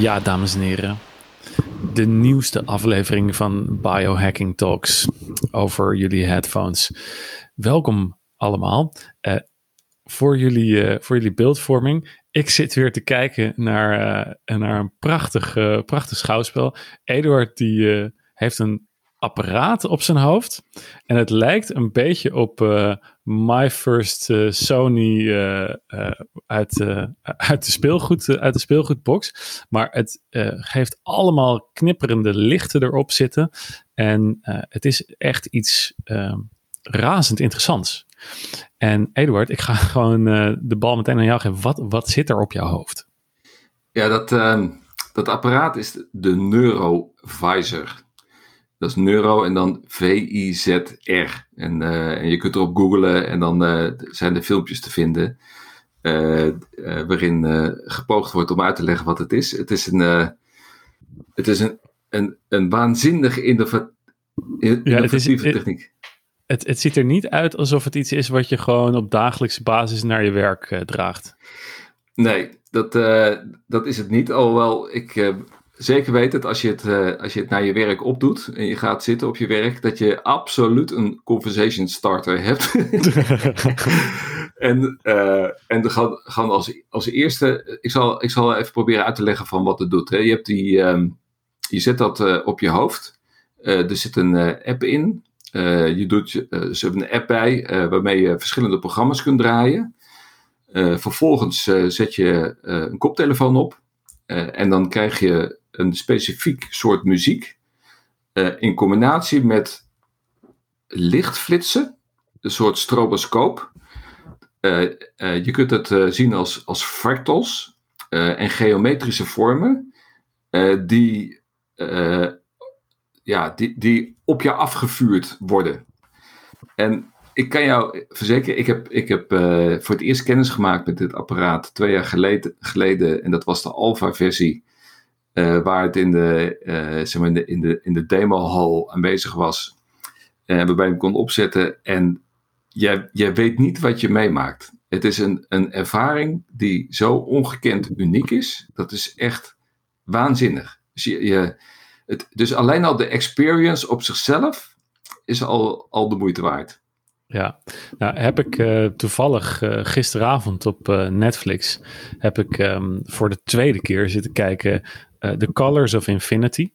Ja, dames en heren. De nieuwste aflevering van Biohacking Talks over jullie headphones. Welkom allemaal. Uh, voor, jullie, uh, voor jullie beeldvorming. Ik zit weer te kijken naar, uh, naar een prachtig, prachtig schouwspel. Eduard die heeft een apparaat op zijn hoofd. En het lijkt een beetje op My First uh, Sony uh, uit, uit, de speelgoed, uit de speelgoedbox. Maar het geeft allemaal knipperende lichten erop zitten. En het is echt iets razend interessants. En Eduard, ik ga gewoon de bal meteen aan jou geven. Wat, wat zit er op jouw hoofd? Ja, dat, ehm, dat apparaat is de Neurovisor. Dat is neuro en dan V-I-Z-R. En, uh, en je kunt erop googlen en dan uh, zijn er filmpjes te vinden. Uh, waarin gepoogd wordt om uit te leggen wat het is. Het is een, het is een, een, een waanzinnig innova innovatieve ja, techniek. Het, het ziet er niet uit alsof het iets is wat je gewoon op dagelijkse basis naar je werk draagt. Nee, dat, dat is het niet. Alhoewel ik zeker weet het als je het, uh, als je het naar je werk opdoet en je gaat zitten op je werk, dat je absoluut een conversation starter hebt. en uh, en gaan, gaan als, als eerste, ik zal, ik zal even proberen uit te leggen van wat het doet. Hè. Je, hebt die, um, je zet dat uh, op je hoofd. er zit een app in. je doet, ze hebben een app bij waarmee je verschillende programma's kunt draaien. vervolgens zet je een koptelefoon op. en dan krijg je een specifiek soort muziek uh, in combinatie met lichtflitsen, een soort stroboscoop. Uh, uh, je kunt het zien als, als fractals en geometrische vormen die, ja, die, die op je afgevuurd worden. En ik kan jou verzekeren, ik heb, ik heb voor het eerst kennis gemaakt met dit apparaat twee jaar geleden, geleden en dat was de alpha-versie uh, waar het in de, uh, zeg maar in de, in de, in de demo-hall aanwezig was. Uh, waarbij je hem kon opzetten. En jij, jij weet niet wat je meemaakt. Het is een, een ervaring die zo ongekend uniek is. Dat is echt waanzinnig. Dus, je, het, dus alleen al de experience op zichzelf is al, al de moeite waard. Ja, nou heb ik toevallig gisteravond op Netflix heb ik um, voor de tweede keer zitten kijken uh, The Colors of Infinity.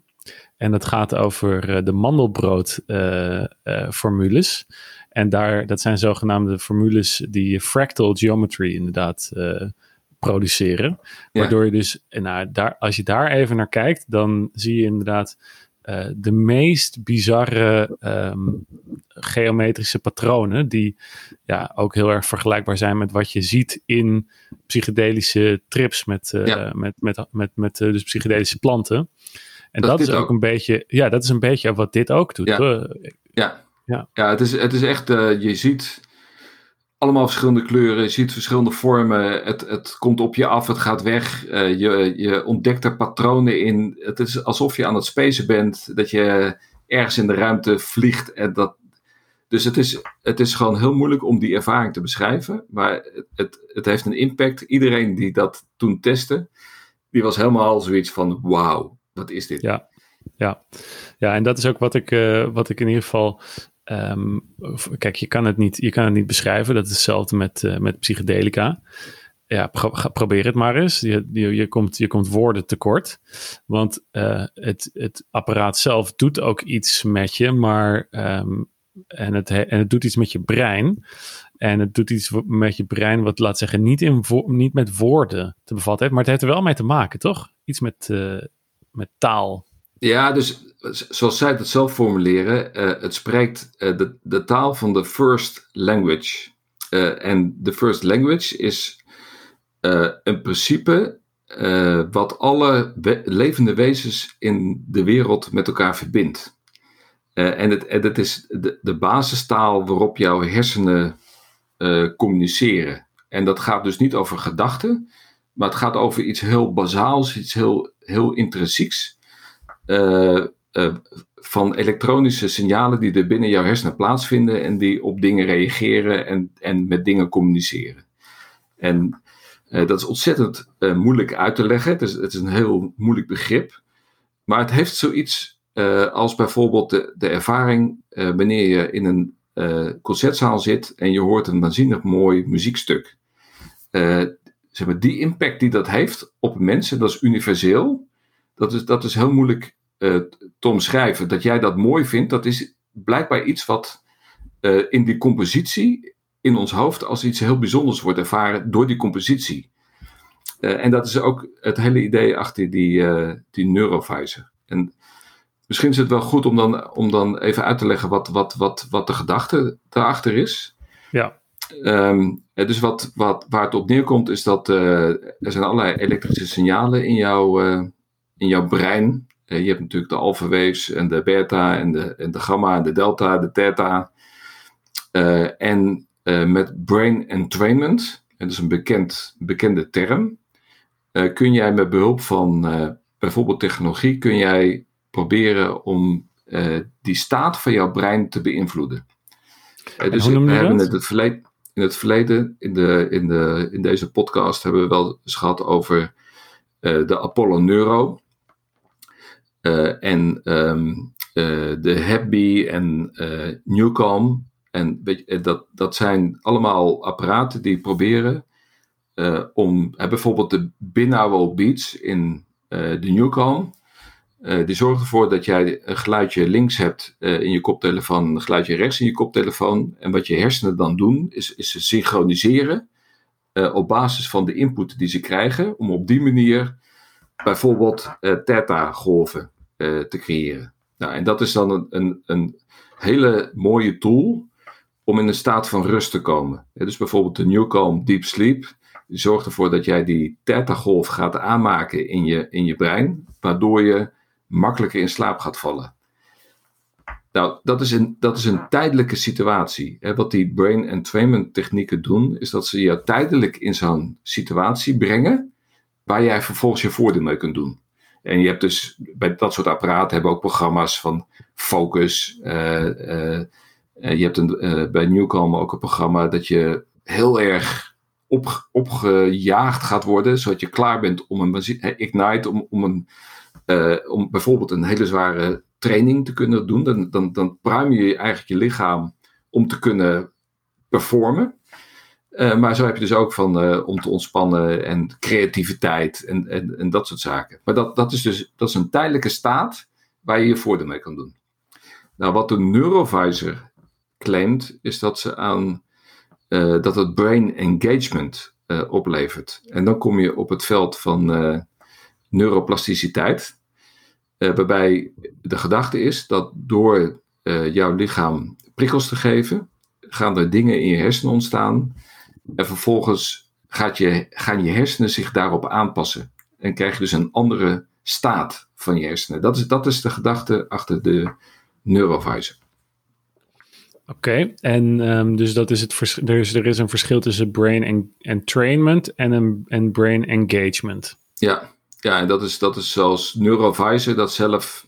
En dat gaat over uh, de mandelbrood-formules. Uh, en daar, dat zijn zogenaamde formules die fractal geometry inderdaad produceren. Waardoor je dus, nou, daar, als je daar even naar kijkt, dan zie je inderdaad uh, de meest bizarre um, geometrische patronen, die ja, ook heel erg vergelijkbaar zijn met wat je ziet in psychedelische trips met, uh, ja. met, met, met, met uh, dus psychedelische planten. En dat, dat is ook, ook, een beetje, ja, dat is een beetje wat dit ook doet. Ja, ja. ja. ja het, is, het is echt, je ziet allemaal verschillende kleuren, je ziet verschillende vormen. Het, het komt op je af, het gaat weg. Uh, je, je ontdekt er patronen in. Het is alsof je aan het spacen bent, dat je ergens in de ruimte vliegt. En dat, dus het is, het is gewoon heel moeilijk om die ervaring te beschrijven. Maar het, het, heeft een impact. Iedereen die dat toen testte, die was helemaal zoiets van: wauw, wat is dit? Ja, ja. ja en dat is ook wat ik, uh, wat ik in ieder geval Um, kijk, je kan, het niet, je kan het niet beschrijven. Dat is hetzelfde met, uh, met psychedelica. Ja, pro probeer het maar eens. Je, je, komt, je komt woorden tekort. Want uh, het, het apparaat zelf doet ook iets met je, maar. Um, en, het, en het doet iets met je brein. En het doet iets met je brein, wat laat zeggen, niet, in niet met woorden te bevatten heeft. Maar het heeft er wel mee te maken, toch? Iets met, uh, met taal. Ja, dus zoals zij het zelf formuleren, uh, het spreekt uh, de, de taal van de first language. Uh, en de first language is een principe wat alle levende wezens in de wereld met elkaar verbindt. en, het, en het is de, de basistaal waarop jouw hersenen communiceren. En dat gaat dus niet over gedachten, maar het gaat over iets heel bazaals, iets heel, heel intrinsieks. Uh, uh, van elektronische signalen die er binnen jouw hersenen plaatsvinden en die op dingen reageren en, en met dingen communiceren. En dat is ontzettend moeilijk uit te leggen. Het is, het is een heel moeilijk begrip. Maar het heeft zoiets als bijvoorbeeld de, de ervaring wanneer je in een concertzaal zit en je hoort een waanzinnig mooi muziekstuk. zeg maar, die impact die dat heeft op mensen, dat is universeel. Dat is, dat is heel moeilijk te omschrijven. Dat jij dat mooi vindt, dat is blijkbaar iets wat uh, in die compositie in ons hoofd als iets heel bijzonders wordt ervaren door die compositie. Uh, en dat is ook het hele idee achter die, uh, die neurovisor. En misschien is het wel goed om dan, om dan even uit te leggen wat, wat, wat, wat de gedachte daarachter is. Ja. Um, dus wat, wat, waar het op neerkomt is dat er zijn allerlei elektrische signalen in, jou, in jouw brein. je hebt natuurlijk de alpha waves en de beta en de, en de gamma en de delta, de theta. Uh, en uh, met brain entrainment, dat is een bekend, bekende term, uh, kun jij met behulp van bijvoorbeeld technologie, kun jij proberen om die staat van jouw brein te beïnvloeden. dus we hebben het, het verleden, in het verleden, in, de, in, de, in deze podcast, hebben we wel eens gehad over de Apollo Neuro. En um, de Happy en Newcom. En dat, dat zijn allemaal apparaten die proberen om, bijvoorbeeld de binaural beats in de Newcom, die zorgen ervoor dat jij een geluidje links hebt in je koptelefoon, een geluidje rechts in je koptelefoon. En wat je hersenen dan doen, is, is ze synchroniseren op basis van de input die ze krijgen, om op die manier bijvoorbeeld theta-golven te creëren. Nou, en dat is dan een, een, een hele mooie tool om in een staat van rust te komen. dus bijvoorbeeld de Newcom Deep Sleep zorgt ervoor dat jij die theta-golf gaat aanmaken in je, in je brein, waardoor je makkelijker in slaap gaat vallen. Nou, dat is een, dat is een tijdelijke situatie. wat die brain entrainment technieken doen, is dat ze je tijdelijk in zo'n situatie brengen, waar jij vervolgens je voordeel mee kunt doen. En je hebt dus bij dat soort apparaten hebben ook programma's van focus, uh, je hebt een, bij Newcom ook een programma dat je heel erg op, opgejaagd gaat worden, zodat je klaar bent om een Ignite, om, om, een, om bijvoorbeeld een hele zware training te kunnen doen. Dan, dan, dan pruim je eigenlijk je lichaam om te kunnen performen. Uh, maar zo heb je dus ook van om te ontspannen en creativiteit en, en, dat soort zaken. Maar dat, dat is dus dat is een tijdelijke staat waar je je voordeel mee kan doen. Nou, wat de Neurovisor claimt, is dat ze aan uh, dat het brain engagement oplevert. En dan kom je op het veld van neuroplasticiteit, waarbij de gedachte is dat door jouw lichaam prikkels te geven, gaan er dingen in je hersenen ontstaan. En vervolgens gaat je, gaan je hersenen zich daarop aanpassen. En krijg je dus een andere staat van je hersenen. Dat is, dat is de gedachte achter de neurovisor. Oké, en um, dus dat is het vers er, is, er is een verschil tussen brain entrainment en, een, en brain engagement. Ja, ja en dat is, dat is zoals Neurovisor dat zelf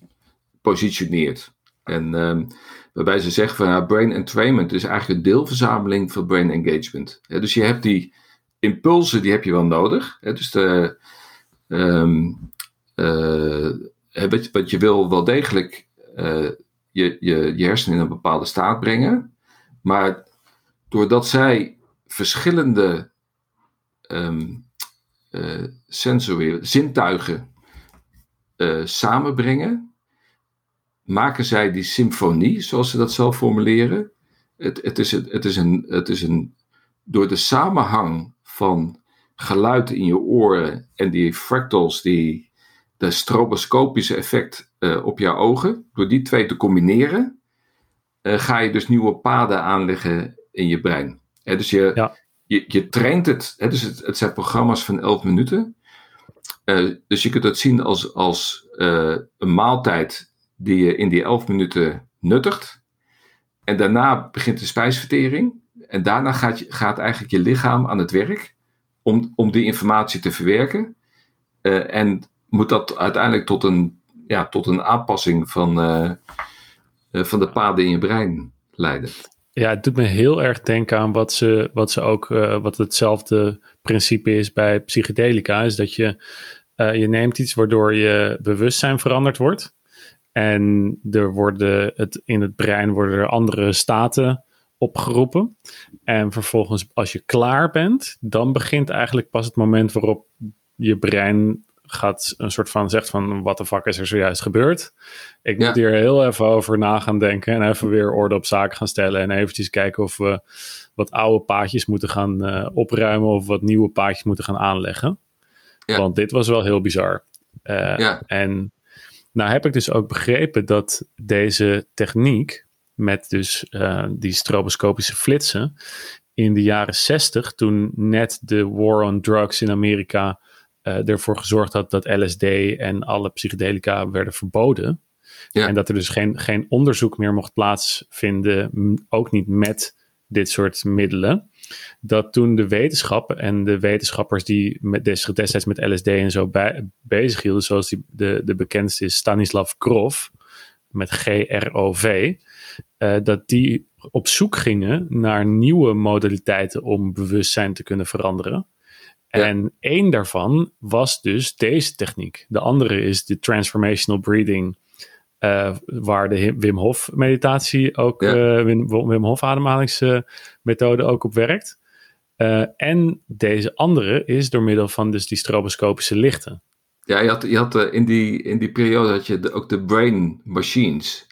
positioneert. En um, waarbij ze zeggen van ja, brain entrainment is eigenlijk een deelverzameling van brain engagement. Ja, dus je hebt die impulsen, die heb je wel nodig. Hè, dus de, um, uh, wat, wat je wil wel degelijk uh, je, je, hersenen in een bepaalde staat brengen. Maar doordat zij verschillende um, zintuigen samenbrengen, maken zij die symfonie, zoals ze dat zelf formuleren. Het, het, is, het, is een, het is een, door de samenhang van geluid in je oren en die fractals, die de stroboscopische effect uh, op jouw ogen. Door die twee te combineren, uh, ga je dus nieuwe paden aanleggen in je brein. Hè, dus je, ja. je, je traint het. Hè, dus het, het zijn programma's van 11 minuten. Uh, dus je kunt het zien als, als een maaltijd die je in die 11 minuten nuttigt. En daarna begint de spijsvertering. En daarna gaat, gaat eigenlijk je lichaam aan het werk om, om die informatie te verwerken. en moet dat uiteindelijk tot een, ja, tot een aanpassing van, uh, van de paden in je brein leiden. ja, het doet me heel erg denken aan wat ze, wat ze ook, wat hetzelfde principe is bij psychedelica, is dat je, je neemt iets waardoor je bewustzijn veranderd wordt. En er worden het, in het brein worden er andere staten opgeroepen. En vervolgens, als je klaar bent, dan begint eigenlijk pas het moment waarop je brein gaat een soort van zegt van wat de fuck is er zojuist gebeurd. Ik moet hier heel even over na gaan denken en even weer orde op zaken gaan stellen en eventjes kijken of we wat oude paadjes moeten gaan uh, opruimen of wat nieuwe paadjes moeten gaan aanleggen. Ja. Want dit was wel heel bizar. Uh, ja. En nou heb ik dus ook begrepen dat deze techniek met dus uh, die stroboscopische flitsen in de jaren 60, toen net de war on drugs in Amerika uh, ervoor gezorgd had dat LSD en alle psychedelica werden verboden. Ja. En dat er dus geen, geen onderzoek meer mocht plaatsvinden, ook niet met dit soort middelen. Dat toen de wetenschap en de wetenschappers die met destijds met LSD en zo bij, bezig hielden, zoals die, de, de bekendste is Stanislav Grof, met G-R-O-V, uh, dat die op zoek gingen naar nieuwe modaliteiten om bewustzijn te kunnen veranderen. En één daarvan was dus deze techniek. De andere is de transformational breathing, uh, waar de Wim Hof meditatie ook, ja. uh, Wim, Wim, Hof ademhalingsmethode ook op werkt. Uh, en deze andere is door middel van dus die stroboscopische lichten. Ja, je had, je had in, die, in die periode had je de, ook de brain machines.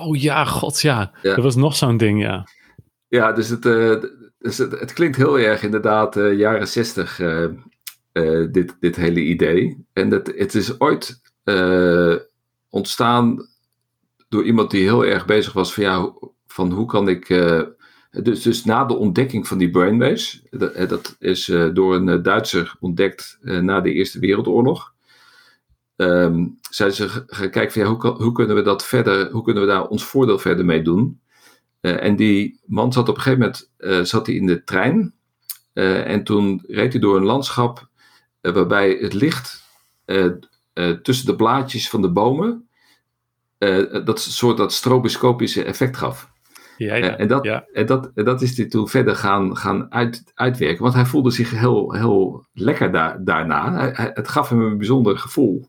Oh ja, god ja. ja. Dat was nog zo'n ding, ja. Ja, dus het, dus het, het, klinkt heel erg inderdaad jaren zestig, dit, dit hele idee. En het, het is ooit ontstaan door iemand die heel erg bezig was van, ja, van hoe kan ik... dus, dus na de ontdekking van die brainwaves, dat, dat is door een Duitser ontdekt na de Eerste Wereldoorlog, um, zijn ze gaan kijken van, ja, hoe, hoe kunnen we dat verder, hoe kunnen we daar ons voordeel verder mee doen? En die man zat op een gegeven moment zat hij in de trein. En toen reed hij door een landschap waarbij het licht tussen de blaadjes van de bomen dat soort dat stroboscopische effect gaf. Ja, ja, en, dat, ja. En, dat, en dat is hij toen verder gaan, gaan uit, uitwerken. Want hij voelde zich heel, heel lekker daar, daarna. Hij, het gaf hem een bijzonder gevoel.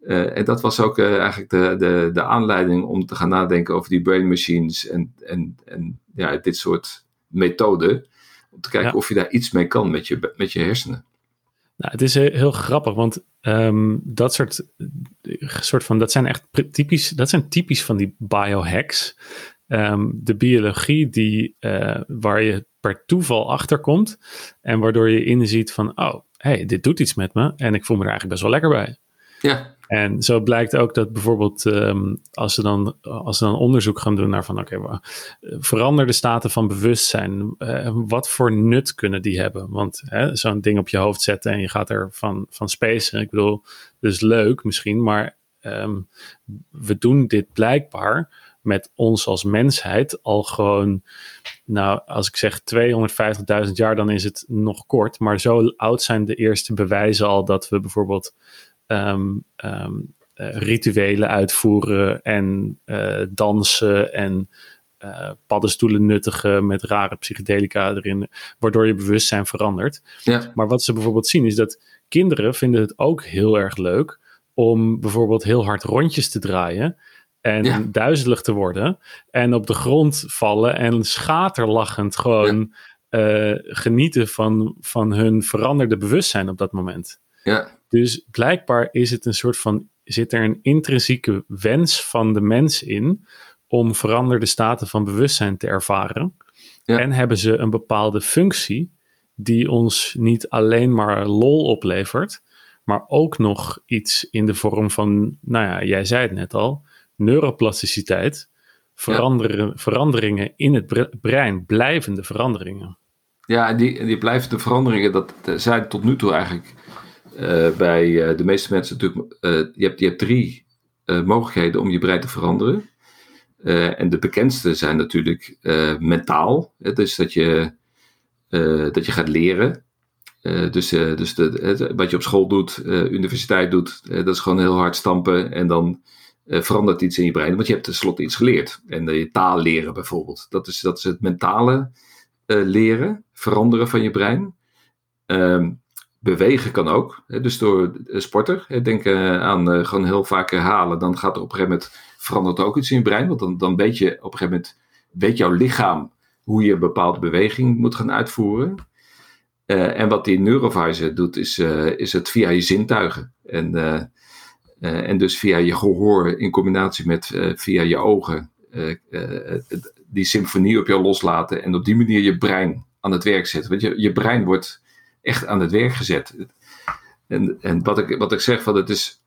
Uh, en dat was ook uh, eigenlijk de, de, de aanleiding om te gaan nadenken over die brain machines en, en, en ja, dit soort methoden. Om te kijken of je daar iets mee kan met je, met je hersenen. Nou, het is heel grappig, want um, dat soort, soort van, dat zijn echt typisch, dat zijn typisch van die biohacks. Um, de biologie die, uh, waar je per toeval achter komt en waardoor je inziet van, oh, hey, dit doet iets met me en ik voel me er eigenlijk best wel lekker bij. Ja. En zo blijkt ook dat bijvoorbeeld um, als, ze dan, als ze dan onderzoek gaan doen naar van oké, okay, veranderde staten van bewustzijn, uh, wat voor nut kunnen die hebben? Want zo'n ding op je hoofd zetten en je gaat er van, van spacen, ik bedoel, dus leuk misschien, maar um, we doen dit blijkbaar met ons als mensheid al gewoon, nou, als ik zeg 250.000 jaar, dan is het nog kort, maar zo oud zijn de eerste bewijzen al dat we bijvoorbeeld um, um, rituelen uitvoeren en uh, dansen en uh, paddenstoelen nuttigen met rare psychedelica erin, waardoor je bewustzijn verandert. Ja. Maar wat ze bijvoorbeeld zien is dat kinderen vinden het ook heel erg leuk om bijvoorbeeld heel hard rondjes te draaien en ja. duizelig te worden en op de grond vallen en schaterlachend gewoon ja. uh, genieten van, van hun veranderde bewustzijn op dat moment. Ja. Dus blijkbaar is het een soort van, zit er een intrinsieke wens van de mens in om veranderde staten van bewustzijn te ervaren. Ja. En hebben ze een bepaalde functie die ons niet alleen maar lol oplevert, maar ook nog iets in de vorm van, nou ja, jij zei het net al, neuroplasticiteit, veranderen, ja. veranderingen in het brein, blijvende veranderingen. Ja, en die, die blijvende veranderingen, dat zijn tot nu toe eigenlijk uh, bij uh, de meeste mensen natuurlijk, uh, je, hebt, je hebt drie mogelijkheden om je brein te veranderen. en de bekendste zijn natuurlijk mentaal. Hè, dus dat je, dat je gaat leren. dus dus de, wat je op school doet, universiteit doet, dat is gewoon heel hard stampen en dan verandert iets in je brein. Want je hebt tenslotte iets geleerd. En je taal leren bijvoorbeeld. Dat is, dat is het mentale leren, veranderen van je brein. Ehm, bewegen kan ook. Dus door sporter. Hè, denk aan gewoon heel vaak herhalen. Dan gaat er op een gegeven moment verandert ook iets in je brein. Want dan, dan weet je op een gegeven moment, weet jouw lichaam hoe je een bepaalde beweging moet gaan uitvoeren. En wat die neurovisor doet, is, is het via je zintuigen. En, en dus via je gehoor in combinatie met via je ogen die symfonie op jou loslaten. En op die manier je brein aan het werk zetten. Want je, je brein wordt echt aan het werk gezet. En, en wat, ik, wat ik zeg, van het is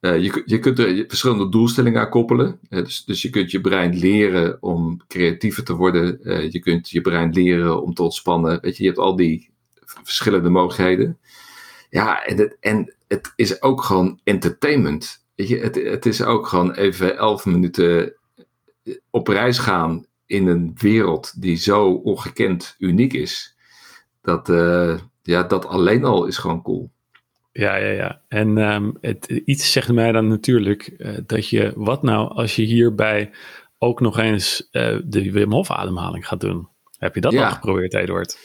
uh, je, je kunt er verschillende doelstellingen aan koppelen. Dus, dus, je kunt je brein leren om creatiever te worden. Uh, je kunt je brein leren om te ontspannen. Weet je, je hebt al die verschillende mogelijkheden. Ja, en het, en het is ook gewoon entertainment. Weet je, het, het is ook gewoon even elf minuten op reis gaan in een wereld die zo ongekend uniek is. Dat, ja, dat alleen al is gewoon cool. Ja, ja, ja. En um, het, iets zegt mij dan natuurlijk uh, dat je, wat nou als je hierbij ook nog eens uh, de Wim Hof ademhaling gaat doen? Heb je dat ja. al geprobeerd, Eduard?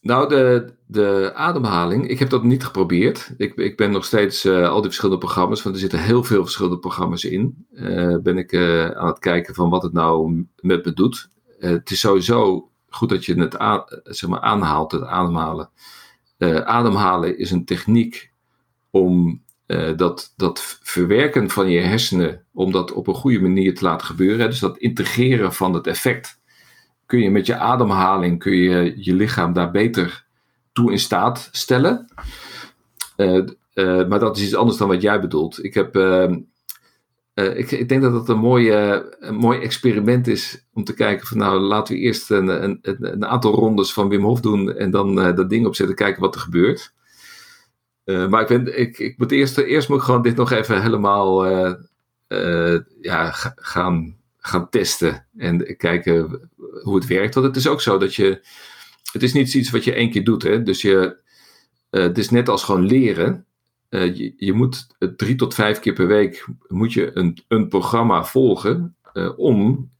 Nou, de, de ademhaling, ik heb dat niet geprobeerd. Ik, ik ben nog steeds uh, al die verschillende programma's, want er zitten heel veel verschillende programma's in. ben ik aan het kijken van wat het nou met me doet. het is sowieso goed dat je het zeg maar aanhaalt, het ademhalen. Uh, ademhalen is een techniek om uh, dat, dat verwerken van je hersenen, om dat op een goede manier te laten gebeuren. Dus dat integreren van het effect. Kun je met je ademhaling, kun je je lichaam daar beter toe in staat stellen. Uh, maar dat is iets anders dan wat jij bedoelt. Ik heb uh, ik, ik, denk dat het een, mooie, een mooi experiment is om te kijken van nou laten we eerst een, een, een aantal rondes van Wim Hof doen en dan uh, dat ding opzetten kijken wat er gebeurt. Uh, maar ik, ik, ik moet eerst, eerst moet ik gewoon dit nog even helemaal ja, gaan, gaan testen en kijken hoe het werkt. Want het is ook zo dat je, het is niet iets wat je één keer doet. Hè? Dus je, het is net als gewoon leren. Uh, je, je, moet drie tot vijf keer per week moet je een, een programma volgen uh, om,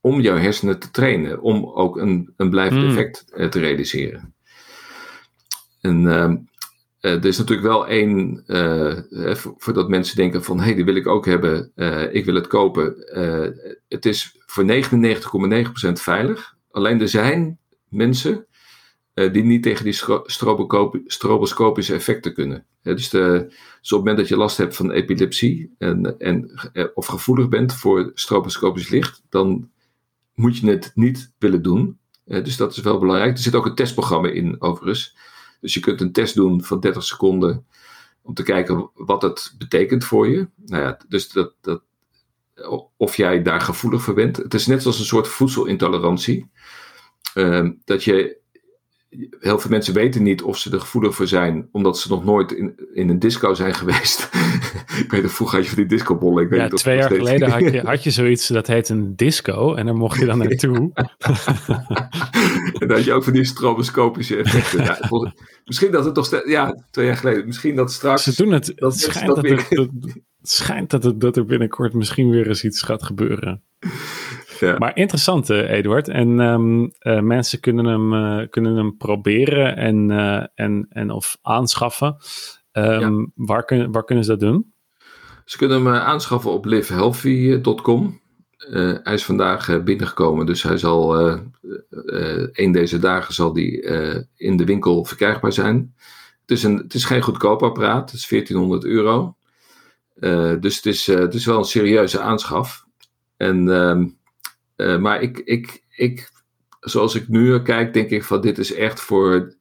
om jouw hersenen te trainen, om ook een, een blijvend mm. effect uh, te realiseren. En ehm, er is natuurlijk wel één, voordat mensen denken van hé, hey, die wil ik ook hebben, ik wil het kopen. het is voor 99,9% veilig. Alleen er zijn mensen die niet tegen die stroboscopische effecten kunnen. dus, de, dus, op het moment dat je last hebt van epilepsie en, en, eh, of gevoelig bent voor stroboscopisch licht, dan moet je het niet willen doen. dus dat is wel belangrijk. Er zit ook een testprogramma in, overigens. Dus je kunt een test doen van 30 seconden om te kijken wat het betekent voor je. Nou ja, dus dat, dat, of jij daar gevoelig voor bent. Het is net zoals een soort voedselintolerantie. Uh, dat je heel veel mensen weten niet of ze er gevoelig voor zijn, omdat ze nog nooit in, in een disco zijn geweest. ik weet het, vroeger had je van die discobollen. Ik weet ja, niet twee jaar geleden had je, had je zoiets, dat heet een disco, en daar mocht je dan naartoe. en dan had je ook van die stroboscopische effecten. Ja, misschien dat het toch, ja, twee jaar geleden, misschien dat straks... Ze doen het, dat, schijnt dat, dat, dat, schijnt dat, het, dat er binnenkort misschien weer eens iets gaat gebeuren. Maar interessant, uh, Eduard. En um, uh, mensen kunnen hem, uh, kunnen hem proberen en, en, en of aanschaffen. Um, ja. waar, kun, waar kunnen ze dat doen? Ze kunnen hem aanschaffen op livehealthy.com. hij is vandaag binnengekomen, dus hij zal een deze dagen zal die in de winkel verkrijgbaar zijn. Het is, een, het is geen goedkoop apparaat, het is 1400 euro. dus het is, het is wel een serieuze aanschaf. En um, uh, maar ik, ik, ik, zoals ik nu kijk, denk ik van dit is echt voor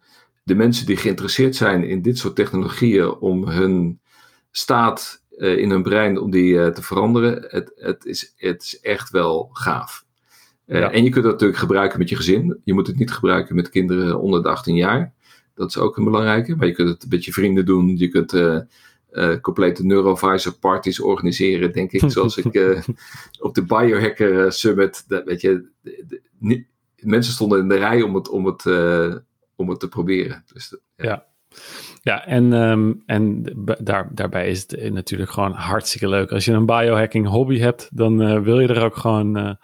de mensen die geïnteresseerd zijn in dit soort technologieën om hun staat uh, in hun brein om die uh, te veranderen. Het, het, is, het is echt wel gaaf. Ja. En je kunt dat natuurlijk gebruiken met je gezin. Je moet het niet gebruiken met kinderen onder de 18 jaar. Dat is ook een belangrijke. Maar je kunt het met je vrienden doen. Je kunt uh, complete neurovisor parties organiseren, denk ik. Zoals ik uh, op de Biohacker eh, Summit, dat, weet je, de, de, mensen stonden in de rij om het, om het, uh, om het te proberen. Dus, ja. ja. Ja, en, ehm, en daar, daarbij is het natuurlijk gewoon hartstikke leuk. Als je een biohacking hobby hebt, dan eh, wil je er ook gewoon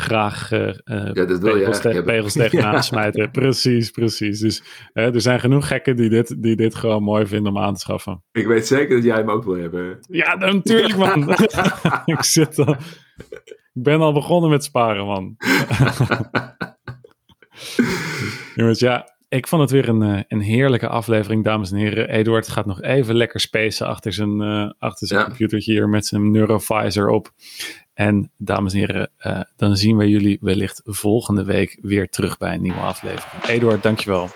graag uh, ja, dat wil pegels, te, pegels tegenaan smijten. Precies, precies. Dus er zijn genoeg gekken die dit, die dit gewoon mooi vinden om aan te schaffen. Ik weet zeker dat jij hem ook wil hebben. Ja, natuurlijk man. ik zit al, ik ben al begonnen met sparen man. Jongens, ja, ik vond het weer een, eh, een heerlijke aflevering, dames en heren. Eduard gaat nog even lekker spacen achter zijn, uh, achter zijn computertje hier met zijn Neurovisor op. En dames en heren, uh, dan zien we jullie wellicht volgende week weer terug bij een nieuwe aflevering. Eduard, dankjewel.